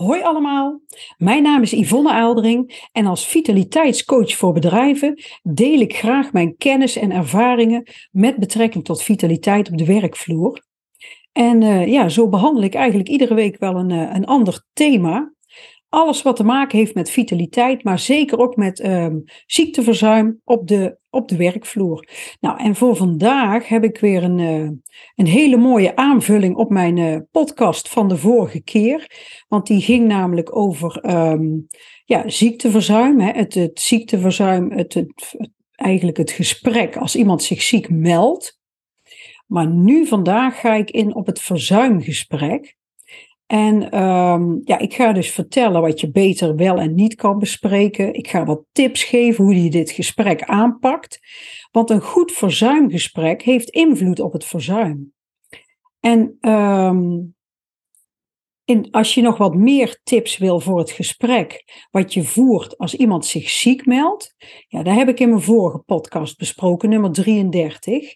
Hoi allemaal, mijn naam is Yvonne Aaldering en als vitaliteitscoach voor bedrijven deel ik graag mijn kennis en ervaringen met betrekking tot vitaliteit op de werkvloer. En uh, ja, zo behandel ik eigenlijk iedere week wel een, uh, een ander thema alles wat te maken heeft met vitaliteit, maar zeker ook met um, ziekteverzuim op de, op de werkvloer. Nou, en voor vandaag heb ik weer een, uh, een hele mooie aanvulling op mijn uh, podcast van de vorige keer. Want die ging namelijk over um, ja, ziekteverzuim. Hè, het, het ziekteverzuim, het, het, eigenlijk het gesprek als iemand zich ziek meldt. Maar nu vandaag ga ik in op het verzuimgesprek. En um, ja, ik ga dus vertellen wat je beter wel en niet kan bespreken. Ik ga wat tips geven hoe je dit gesprek aanpakt. Want een goed verzuimgesprek heeft invloed op het verzuim. En um, als je nog wat meer tips wil voor het gesprek wat je voert als iemand zich ziek meldt, ja, daar heb ik in mijn vorige podcast besproken, nummer 33.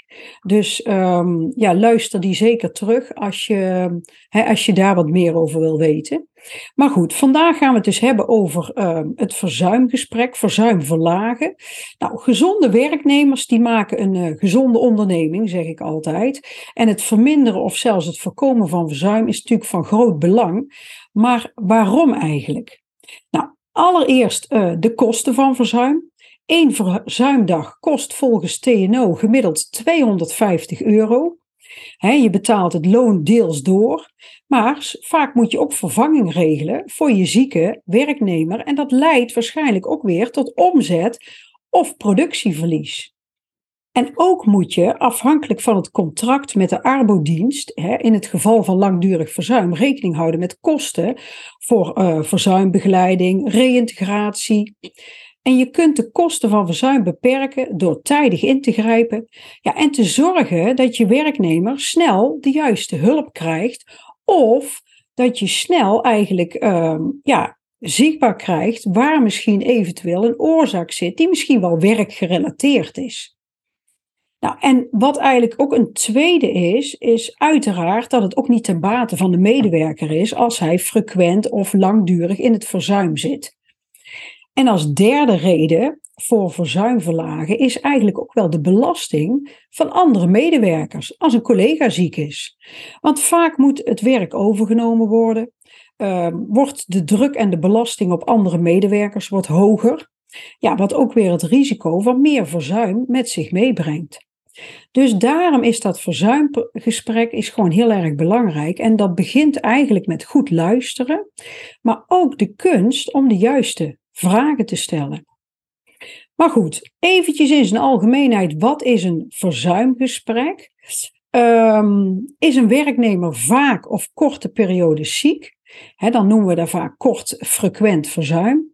Dus um, ja, luister die zeker terug als je, als je daar wat meer over wil weten. Maar goed, vandaag gaan we het dus hebben over uh, het verzuimgesprek, verzuim verlagen. Nou, gezonde werknemers die maken een uh, gezonde onderneming, zeg ik altijd. En het verminderen of zelfs het voorkomen van verzuim is natuurlijk van groot belang. Maar waarom eigenlijk? Nou, allereerst uh, de kosten van verzuim. Eén verzuimdag kost volgens TNO gemiddeld 250 euro je betaalt het loon deels door, maar vaak moet je ook vervanging regelen voor je zieke werknemer en dat leidt waarschijnlijk ook weer tot omzet of productieverlies. En ook moet je, afhankelijk van het contract met de arbodienst, in het geval van langdurig verzuim, rekening houden met kosten voor uh, verzuimbegeleiding, reïntegratie. En je kunt de kosten van verzuim beperken door tijdig in te grijpen ja, en te zorgen dat je werknemer snel de juiste hulp krijgt of dat je snel eigenlijk uh, ja, zichtbaar krijgt waar misschien eventueel een oorzaak zit die misschien wel werkgerelateerd is. Nou, en wat eigenlijk ook een tweede is, is uiteraard dat het ook niet ten bate van de medewerker is als hij frequent of langdurig in het verzuim zit. En als derde reden voor verzuimverlagen is eigenlijk ook wel de belasting van andere medewerkers als een collega ziek is. Want vaak moet het werk overgenomen worden, uh, wordt de druk en de belasting op andere medewerkers wordt hoger, ja, wat ook weer het risico van meer verzuim met zich meebrengt. Dus daarom is dat verzuimgesprek is gewoon heel erg belangrijk. En dat begint eigenlijk met goed luisteren, maar ook de kunst om de juiste vragen te stellen. Maar goed, eventjes in zijn algemeenheid, wat is een verzuimgesprek? Um, is een werknemer vaak of korte periodes ziek? dan noemen we dat vaak kort frequent verzuim.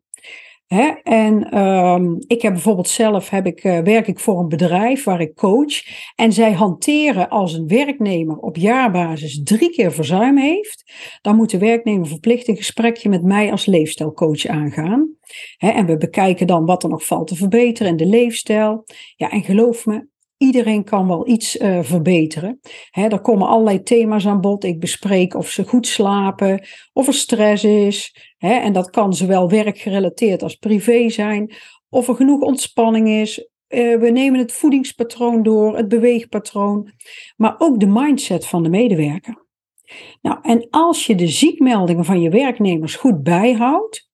En um, ik heb bijvoorbeeld zelf heb ik, uh, werk ik voor een bedrijf waar ik coach. En zij hanteren als een werknemer op jaarbasis drie keer verzuim heeft. Dan moet de werknemer verplicht een gesprekje met mij als leefstijlcoach aangaan. En we bekijken dan wat er nog valt te verbeteren in de leefstijl. Ja, en geloof me, Iedereen kan wel iets uh, verbeteren. Hè, er komen allerlei thema's aan bod. Ik bespreek of ze goed slapen, of er stress is. En dat kan zowel werkgerelateerd als privé zijn. Of er genoeg ontspanning is. Uh, we nemen het voedingspatroon door, het beweegpatroon. Maar ook de mindset van de medewerker. Nou, en als je de ziekmeldingen van je werknemers goed bijhoudt,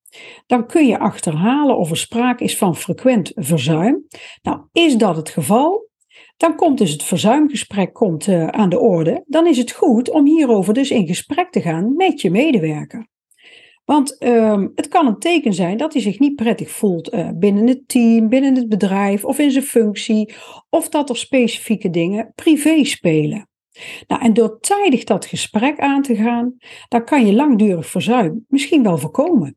dan kun je achterhalen of er sprake is van frequent verzuim. Nou, is dat het geval? Dan komt dus het verzuimgesprek komt, uh, aan de orde. Dan is het goed om hierover dus in gesprek te gaan met je medewerker. Want um, het kan een teken zijn dat hij zich niet prettig voelt uh, binnen het team, binnen het bedrijf of in zijn functie, of dat er specifieke dingen privé spelen. Nou, en door tijdig dat gesprek aan te gaan, dan kan je langdurig verzuim misschien wel voorkomen.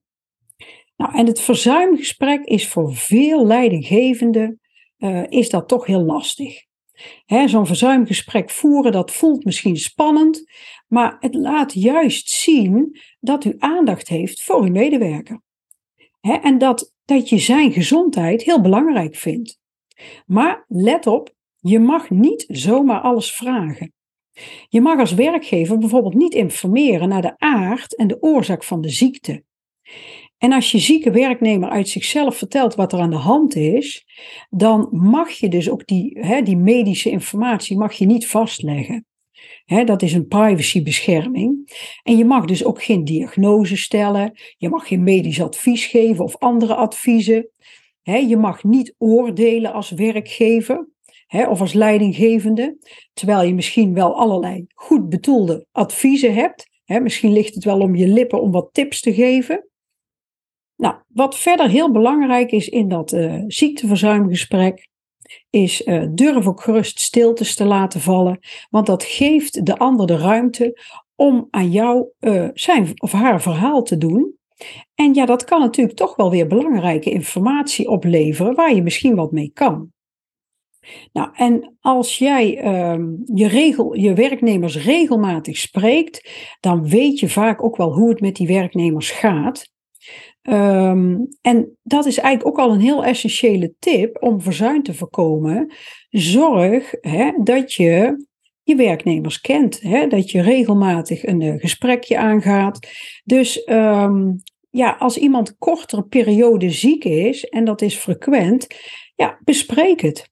Nou, en het verzuimgesprek is voor veel leidinggevenden uh, is dat toch heel lastig. Zo'n verzuimgesprek voeren, dat voelt misschien spannend, maar het laat juist zien dat u aandacht heeft voor uw medewerker. en dat, dat je zijn gezondheid heel belangrijk vindt. Maar let op, je mag niet zomaar alles vragen. Je mag als werkgever bijvoorbeeld niet informeren naar de aard en de oorzaak van de ziekte. En als je zieke werknemer uit zichzelf vertelt wat er aan de hand is, dan mag je dus ook die, hè, die medische informatie mag je niet vastleggen. Hè, dat is een privacybescherming. En je mag dus ook geen diagnose stellen, je mag geen medisch advies geven of andere adviezen. Hè, je mag niet oordelen als werkgever of als leidinggevende, terwijl je misschien wel allerlei goed bedoelde adviezen hebt. Misschien ligt het wel om je lippen om wat tips te geven. Nou, wat verder heel belangrijk is in dat uh, ziekteverzuimgesprek, is uh, durf ook gerust stiltes te laten vallen, want dat geeft de ander de ruimte om aan jou uh, zijn of haar verhaal te doen. En ja, dat kan natuurlijk toch wel weer belangrijke informatie opleveren waar je misschien wat mee kan. Nou, en als jij uh, je, regel, je werknemers regelmatig spreekt, dan weet je vaak ook wel hoe het met die werknemers gaat. Um, en dat is eigenlijk ook al een heel essentiële tip om verzuim te voorkomen. Zorg hè, dat je je werknemers kent, hè, dat je regelmatig een uh, gesprekje aangaat. Dus um, ja, als iemand kortere periode ziek is, en dat is frequent, ja, bespreek het.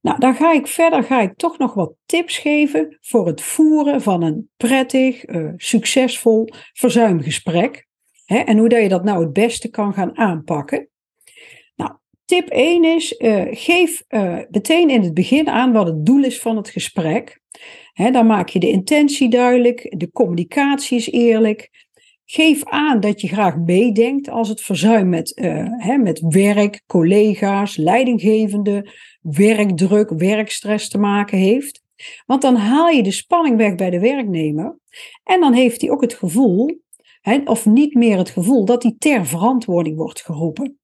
Nou, dan ga ik verder, ga ik toch nog wat tips geven voor het voeren van een prettig, uh, succesvol verzuimgesprek. Hè, en hoe dat je dat nou het beste kan gaan aanpakken. Nou, tip 1 is, uh, geef uh, meteen in het begin aan wat het doel is van het gesprek. Hè, dan maak je de intentie duidelijk, de communicatie is eerlijk. Geef aan dat je graag meedenkt als het verzuim met, uh, hè, met werk, collega's, leidinggevende, werkdruk, werkstress te maken heeft. Want dan haal je de spanning weg bij de werknemer. En dan heeft hij ook het gevoel of niet meer het gevoel dat hij ter verantwoording wordt geroepen.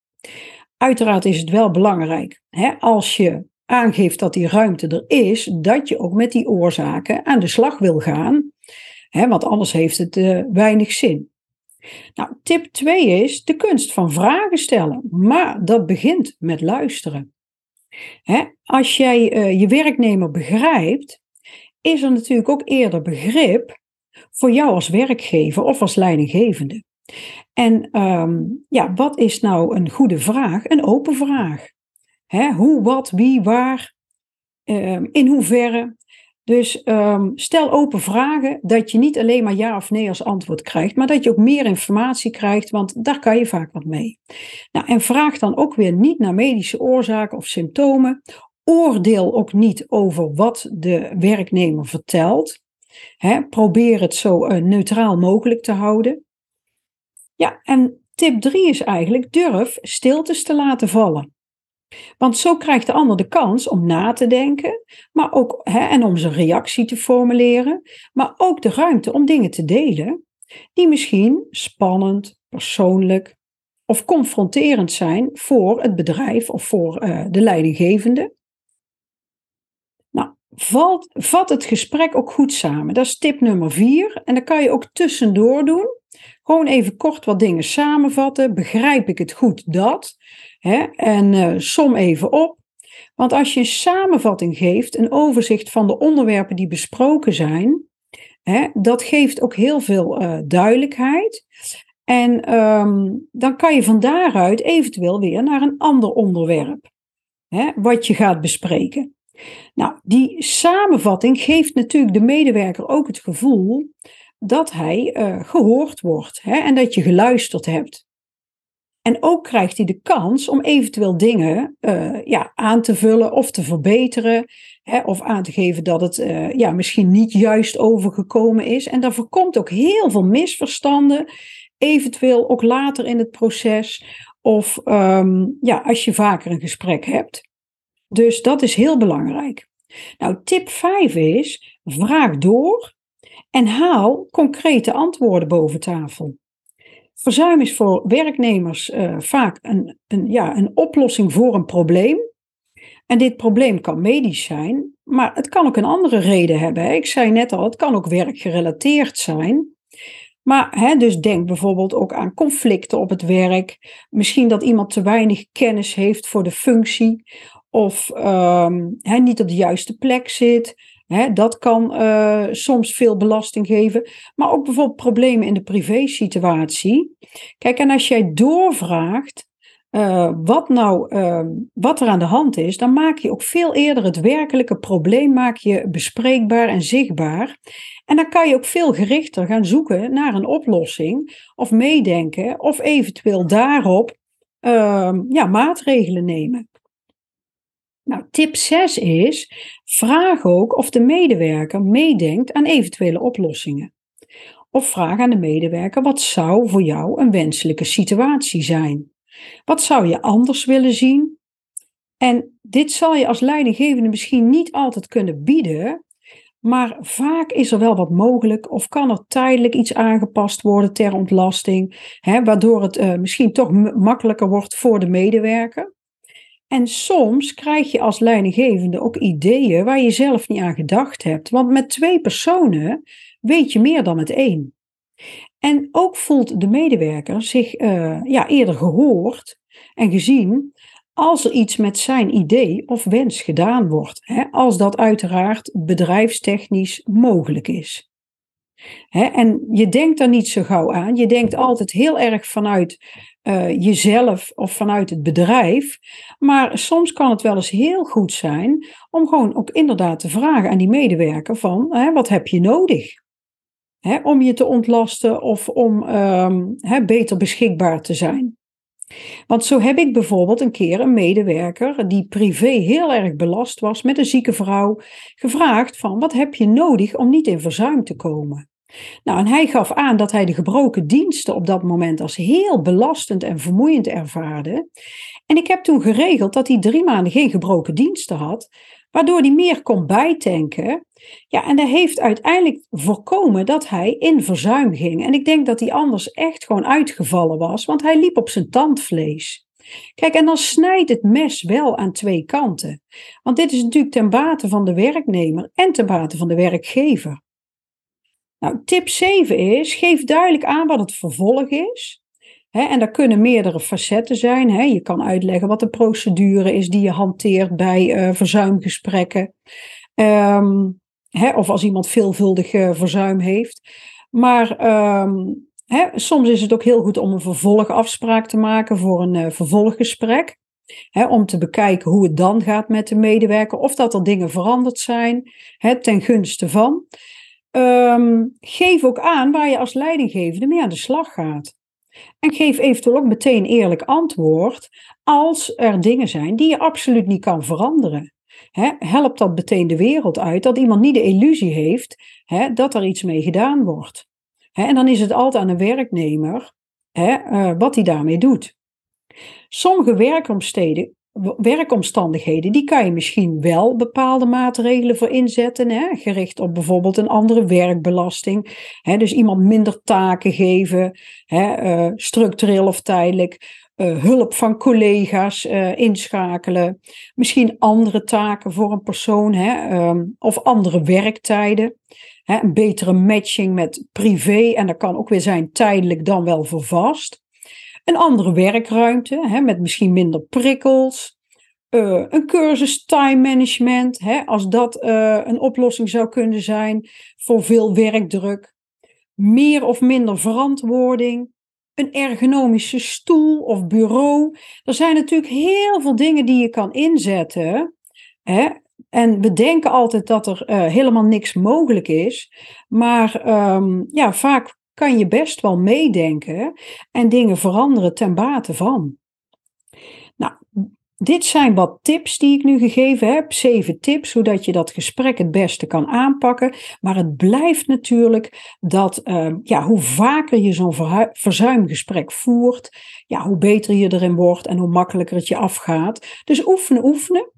Uiteraard is het wel belangrijk, als je aangeeft dat die ruimte er is, dat je ook met die oorzaken aan de slag wil gaan, want anders heeft het uh, weinig zin. Nou, tip 2 is de kunst van vragen stellen, maar dat begint met luisteren. als jij uh, je werknemer begrijpt, is er natuurlijk ook eerder begrip voor jou als werkgever of als leidinggevende. En um, ja, wat is nou een goede vraag? Een open vraag. Hè? Hoe, wat, wie, waar, um, in hoeverre. Dus um, stel open vragen dat je niet alleen maar ja of nee als antwoord krijgt, maar dat je ook meer informatie krijgt, want daar kan je vaak wat mee. Nou, en vraag dan ook weer niet naar medische oorzaken of symptomen. Oordeel ook niet over wat de werknemer vertelt. Probeer het zo uh, neutraal mogelijk te houden. Ja, en tip 3 is eigenlijk durf stiltes te laten vallen. Want zo krijgt de ander de kans om na te denken, maar ook, en om zijn reactie te formuleren, maar ook de ruimte om dingen te delen die misschien spannend, persoonlijk of confronterend zijn voor het bedrijf of voor uh, de leidinggevende valt, vat het gesprek ook goed samen. Dat is tip nummer vier. En dan kan je ook tussendoor doen. Gewoon even kort wat dingen samenvatten. Begrijp ik het goed dat? Hè? En uh, som even op. Want als je een samenvatting geeft, een overzicht van de onderwerpen die besproken zijn, hè, dat geeft ook heel veel uh, duidelijkheid. En um, dan kan je van daaruit eventueel weer naar een ander onderwerp, hè, wat je gaat bespreken. Nou, die samenvatting geeft natuurlijk de medewerker ook het gevoel dat hij uh, gehoord wordt hè, en dat je geluisterd hebt. En ook krijgt hij de kans om eventueel dingen uh, ja, aan te vullen of te verbeteren. Hè, of aan te geven dat het uh, ja, misschien niet juist overgekomen is. En daar voorkomt ook heel veel misverstanden. Eventueel ook later in het proces. Of um, ja, als je vaker een gesprek hebt. Dus dat is heel belangrijk. Nou, tip 5 is: vraag door en haal concrete antwoorden boven tafel. Verzuim is voor werknemers uh, vaak een, een, ja, een oplossing voor een probleem. En dit probleem kan medisch zijn, maar het kan ook een andere reden hebben. Ik zei net al, het kan ook werkgerelateerd zijn. Maar hè, dus denk bijvoorbeeld ook aan conflicten op het werk. Misschien dat iemand te weinig kennis heeft voor de functie of um, niet op de juiste plek zit. Dat kan uh, soms veel belasting geven, maar ook bijvoorbeeld problemen in de privésituatie. Kijk, en als jij doorvraagt uh, wat, nou, uh, wat er aan de hand is, dan maak je ook veel eerder het werkelijke probleem maak je bespreekbaar en zichtbaar. En dan kan je ook veel gerichter gaan zoeken naar een oplossing of meedenken of eventueel daarop uh, ja, maatregelen nemen. Nou, tip 6 is: vraag ook of de medewerker meedenkt aan eventuele oplossingen. Of vraag aan de medewerker: wat zou voor jou een wenselijke situatie zijn? Wat zou je anders willen zien? En dit zal je als leidinggevende misschien niet altijd kunnen bieden, maar vaak is er wel wat mogelijk of kan er tijdelijk iets aangepast worden ter ontlasting, hè, waardoor het uh, misschien toch makkelijker wordt voor de medewerker. En soms krijg je als leidinggevende ook ideeën waar je zelf niet aan gedacht hebt. Want met twee personen weet je meer dan met één. En ook voelt de medewerker zich uh, ja, eerder gehoord en gezien als er iets met zijn idee of wens gedaan wordt. Hè, als dat uiteraard bedrijfstechnisch mogelijk is. Hè, en je denkt daar niet zo gauw aan. Je denkt altijd heel erg vanuit uh, jezelf of vanuit het bedrijf. Maar soms kan het wel eens heel goed zijn om gewoon ook inderdaad te vragen aan die medewerker van hè, wat heb je nodig? Hè, om je te ontlasten of om um, hè, beter beschikbaar te zijn. Want zo heb ik bijvoorbeeld een keer een medewerker die privé heel erg belast was met een zieke vrouw gevraagd van wat heb je nodig om niet in verzuim te komen? Nou, en hij gaf aan dat hij de gebroken diensten op dat moment als heel belastend en vermoeiend ervaarde. En ik heb toen geregeld dat hij drie maanden geen gebroken diensten had, waardoor hij meer kon bijtanken. Ja, en dat heeft uiteindelijk voorkomen dat hij in verzuim ging. En ik denk dat hij anders echt gewoon uitgevallen was, want hij liep op zijn tandvlees. Kijk, en dan snijdt het mes wel aan twee kanten. Want dit is natuurlijk ten bate van de werknemer en ten bate van de werkgever. Nou, tip 7 is: geef duidelijk aan wat het vervolg is. en daar kunnen meerdere facetten zijn. Je kan uitleggen wat de procedure is die je hanteert bij uh, verzuimgesprekken. Um, of als iemand veelvuldig uh, verzuim heeft. Maar um, soms is het ook heel goed om een vervolgafspraak te maken voor een uh, vervolggesprek. om te bekijken hoe het dan gaat met de medewerker. Of dat er dingen veranderd zijn ten gunste van. Um, geef ook aan waar je als leidinggevende mee aan de slag gaat. En geef eventueel ook meteen eerlijk antwoord als er dingen zijn die je absoluut niet kan veranderen. He, helpt dat meteen de wereld uit dat iemand niet de illusie heeft he, dat er iets mee gedaan wordt. En dan is het altijd aan een werknemer uh, wat hij daarmee doet. Sommige werkomsteden werkomstandigheden, die kan je misschien wel bepaalde maatregelen voor inzetten, hè, gericht op bijvoorbeeld een andere werkbelasting. Hè, dus iemand minder taken geven, hè, uh, structureel of tijdelijk. Uh, hulp van collega's uh, inschakelen. Misschien andere taken voor een persoon hè, um, of andere werktijden. Hè, een betere matching met privé en dat kan ook weer zijn tijdelijk dan wel voor vast. Een andere werkruimte, hè, met misschien minder prikkels. Uh, een cursus time management, hè, als dat uh, een oplossing zou kunnen zijn voor veel werkdruk. Meer of minder verantwoording. Een ergonomische stoel of bureau. Er zijn natuurlijk heel veel dingen die je kan inzetten. Hè, en we denken altijd dat er uh, helemaal niks mogelijk is. Maar um, ja, vaak kan je best wel meedenken en dingen veranderen ten bate van. Nou, dit zijn wat tips die ik nu gegeven heb. Zeven tips hoe dat je dat gesprek het beste kan aanpakken. Maar het blijft natuurlijk dat uh, ja, hoe vaker je zo'n verzuimgesprek voert, ja, hoe beter je erin wordt en hoe makkelijker het je afgaat. Dus oefenen, oefenen.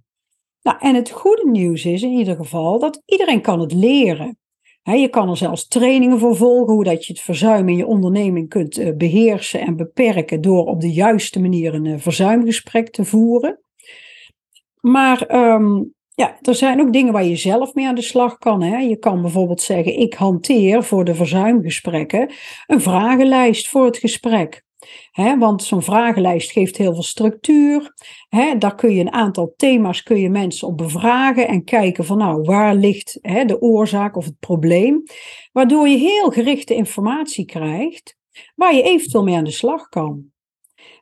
Nou, en het goede nieuws is in ieder geval dat iedereen kan het leren je kan er zelfs trainingen voor volgen, hoe dat je het verzuim in je onderneming kunt eh, beheersen en beperken door op de juiste manier een eh, verzuimgesprek te voeren. Maar um, ja, er zijn ook dingen waar je zelf mee aan de slag kan. Hè. Je kan bijvoorbeeld zeggen, ik hanteer voor de verzuimgesprekken een vragenlijst voor het gesprek. Want zo'n vragenlijst geeft heel veel structuur. Daar kun je een aantal thema's kun je mensen op bevragen en kijken van nou, waar ligt de oorzaak of het probleem. Waardoor je heel gerichte informatie krijgt waar je eventueel mee aan de slag kan.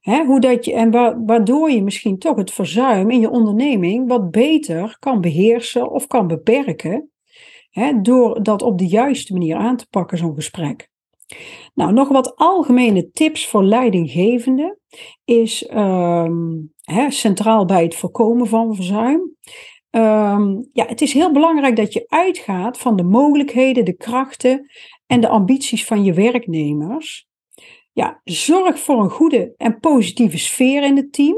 Hoe dat je, en waardoor je misschien toch het verzuim in je onderneming wat beter kan beheersen of kan beperken. Door dat op de juiste manier aan te pakken, zo'n gesprek. Nou, nog wat algemene tips voor leidinggevenden is ehm, centraal bij het voorkomen van verzuim. Ehm, ja, het is heel belangrijk dat je uitgaat van de mogelijkheden, de krachten en de ambities van je werknemers. Ja, zorg voor een goede en positieve sfeer in het team.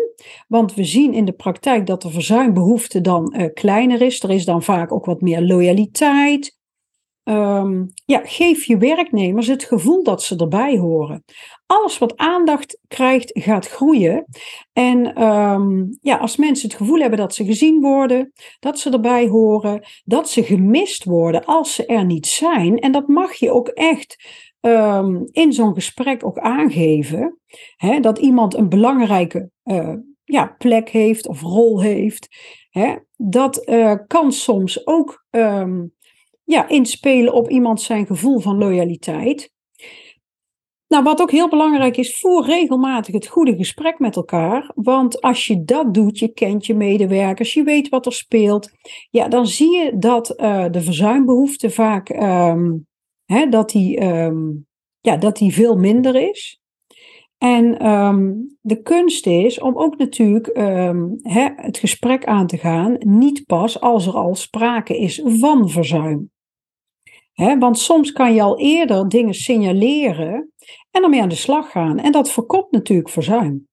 Want we zien in de praktijk dat de verzuimbehoefte dan uh, kleiner is. Er is dan vaak ook wat meer loyaliteit. Um, ja, geef je werknemers het gevoel dat ze erbij horen. Alles wat aandacht krijgt, gaat groeien. En um, ja, als mensen het gevoel hebben dat ze gezien worden, dat ze erbij horen, dat ze gemist worden als ze er niet zijn. En dat mag je ook echt um, in zo'n gesprek ook aangeven. Hè, dat iemand een belangrijke uh, ja, plek heeft of rol heeft. Hè, dat uh, kan soms ook um, ja, inspelen op iemand zijn gevoel van loyaliteit. Nou, wat ook heel belangrijk is, voer regelmatig het goede gesprek met elkaar. Want als je dat doet, je kent je medewerkers, je weet wat er speelt. Ja, dan zie je dat uh, de verzuimbehoefte vaak um, hè, dat, die, um, ja, dat die veel minder is. En um, de kunst is om ook natuurlijk hè, het gesprek aan te gaan, niet pas als er al sprake is van verzuim want soms kan je al eerder dingen signaleren en ermee aan de slag gaan. En dat voorkomt natuurlijk verzuim.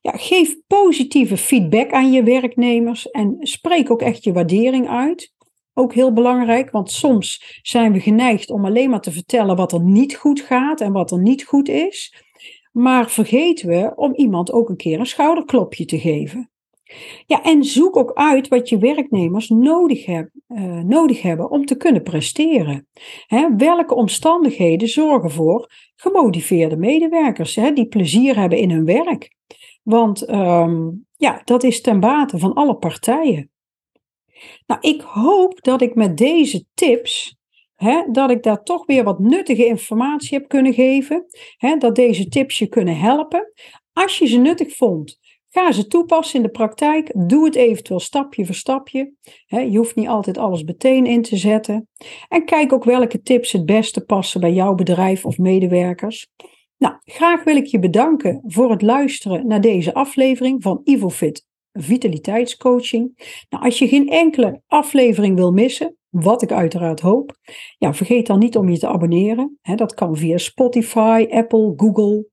Ja, geef positieve feedback aan je werknemers en spreek ook echt je waardering uit. Ook heel belangrijk, want soms zijn we geneigd om alleen maar te vertellen wat er niet goed gaat en wat er niet goed is. Maar vergeten we om iemand ook een keer een schouderklopje te geven. Ja, en zoek ook uit wat je werknemers nodig, uh, nodig hebben om te kunnen presteren. Hè, welke omstandigheden zorgen voor gemotiveerde medewerkers hè, die plezier hebben in hun werk? Want um, ja, dat is ten bate van alle partijen. Nou, ik hoop dat ik met deze tips dat ik daar toch weer wat nuttige informatie heb kunnen geven. Dat deze tips je kunnen helpen. Als je ze nuttig vond, Ga ze toepassen in de praktijk. Doe het eventueel stapje voor stapje. je hoeft niet altijd alles meteen in te zetten. En kijk ook welke tips het beste passen bij jouw bedrijf of medewerkers. Nou, graag wil ik je bedanken voor het luisteren naar deze aflevering van IvoFit Vitaliteitscoaching. Nou, als je geen enkele aflevering wil missen, wat ik uiteraard hoop, ja, vergeet dan niet om je te abonneren. dat kan via Spotify, Apple, Google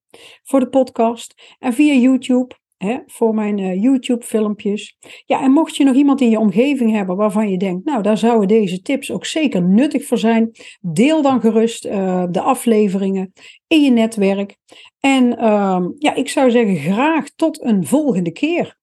voor de podcast en via YouTube hè, voor mijn uh, YouTube-filmpjes. Ja, en mocht je nog iemand in je omgeving hebben waarvan je denkt, nou, daar zouden deze tips ook zeker nuttig voor zijn, deel dan gerust uh, de afleveringen in je netwerk. En uh, ja, ik zou zeggen, graag tot een volgende keer.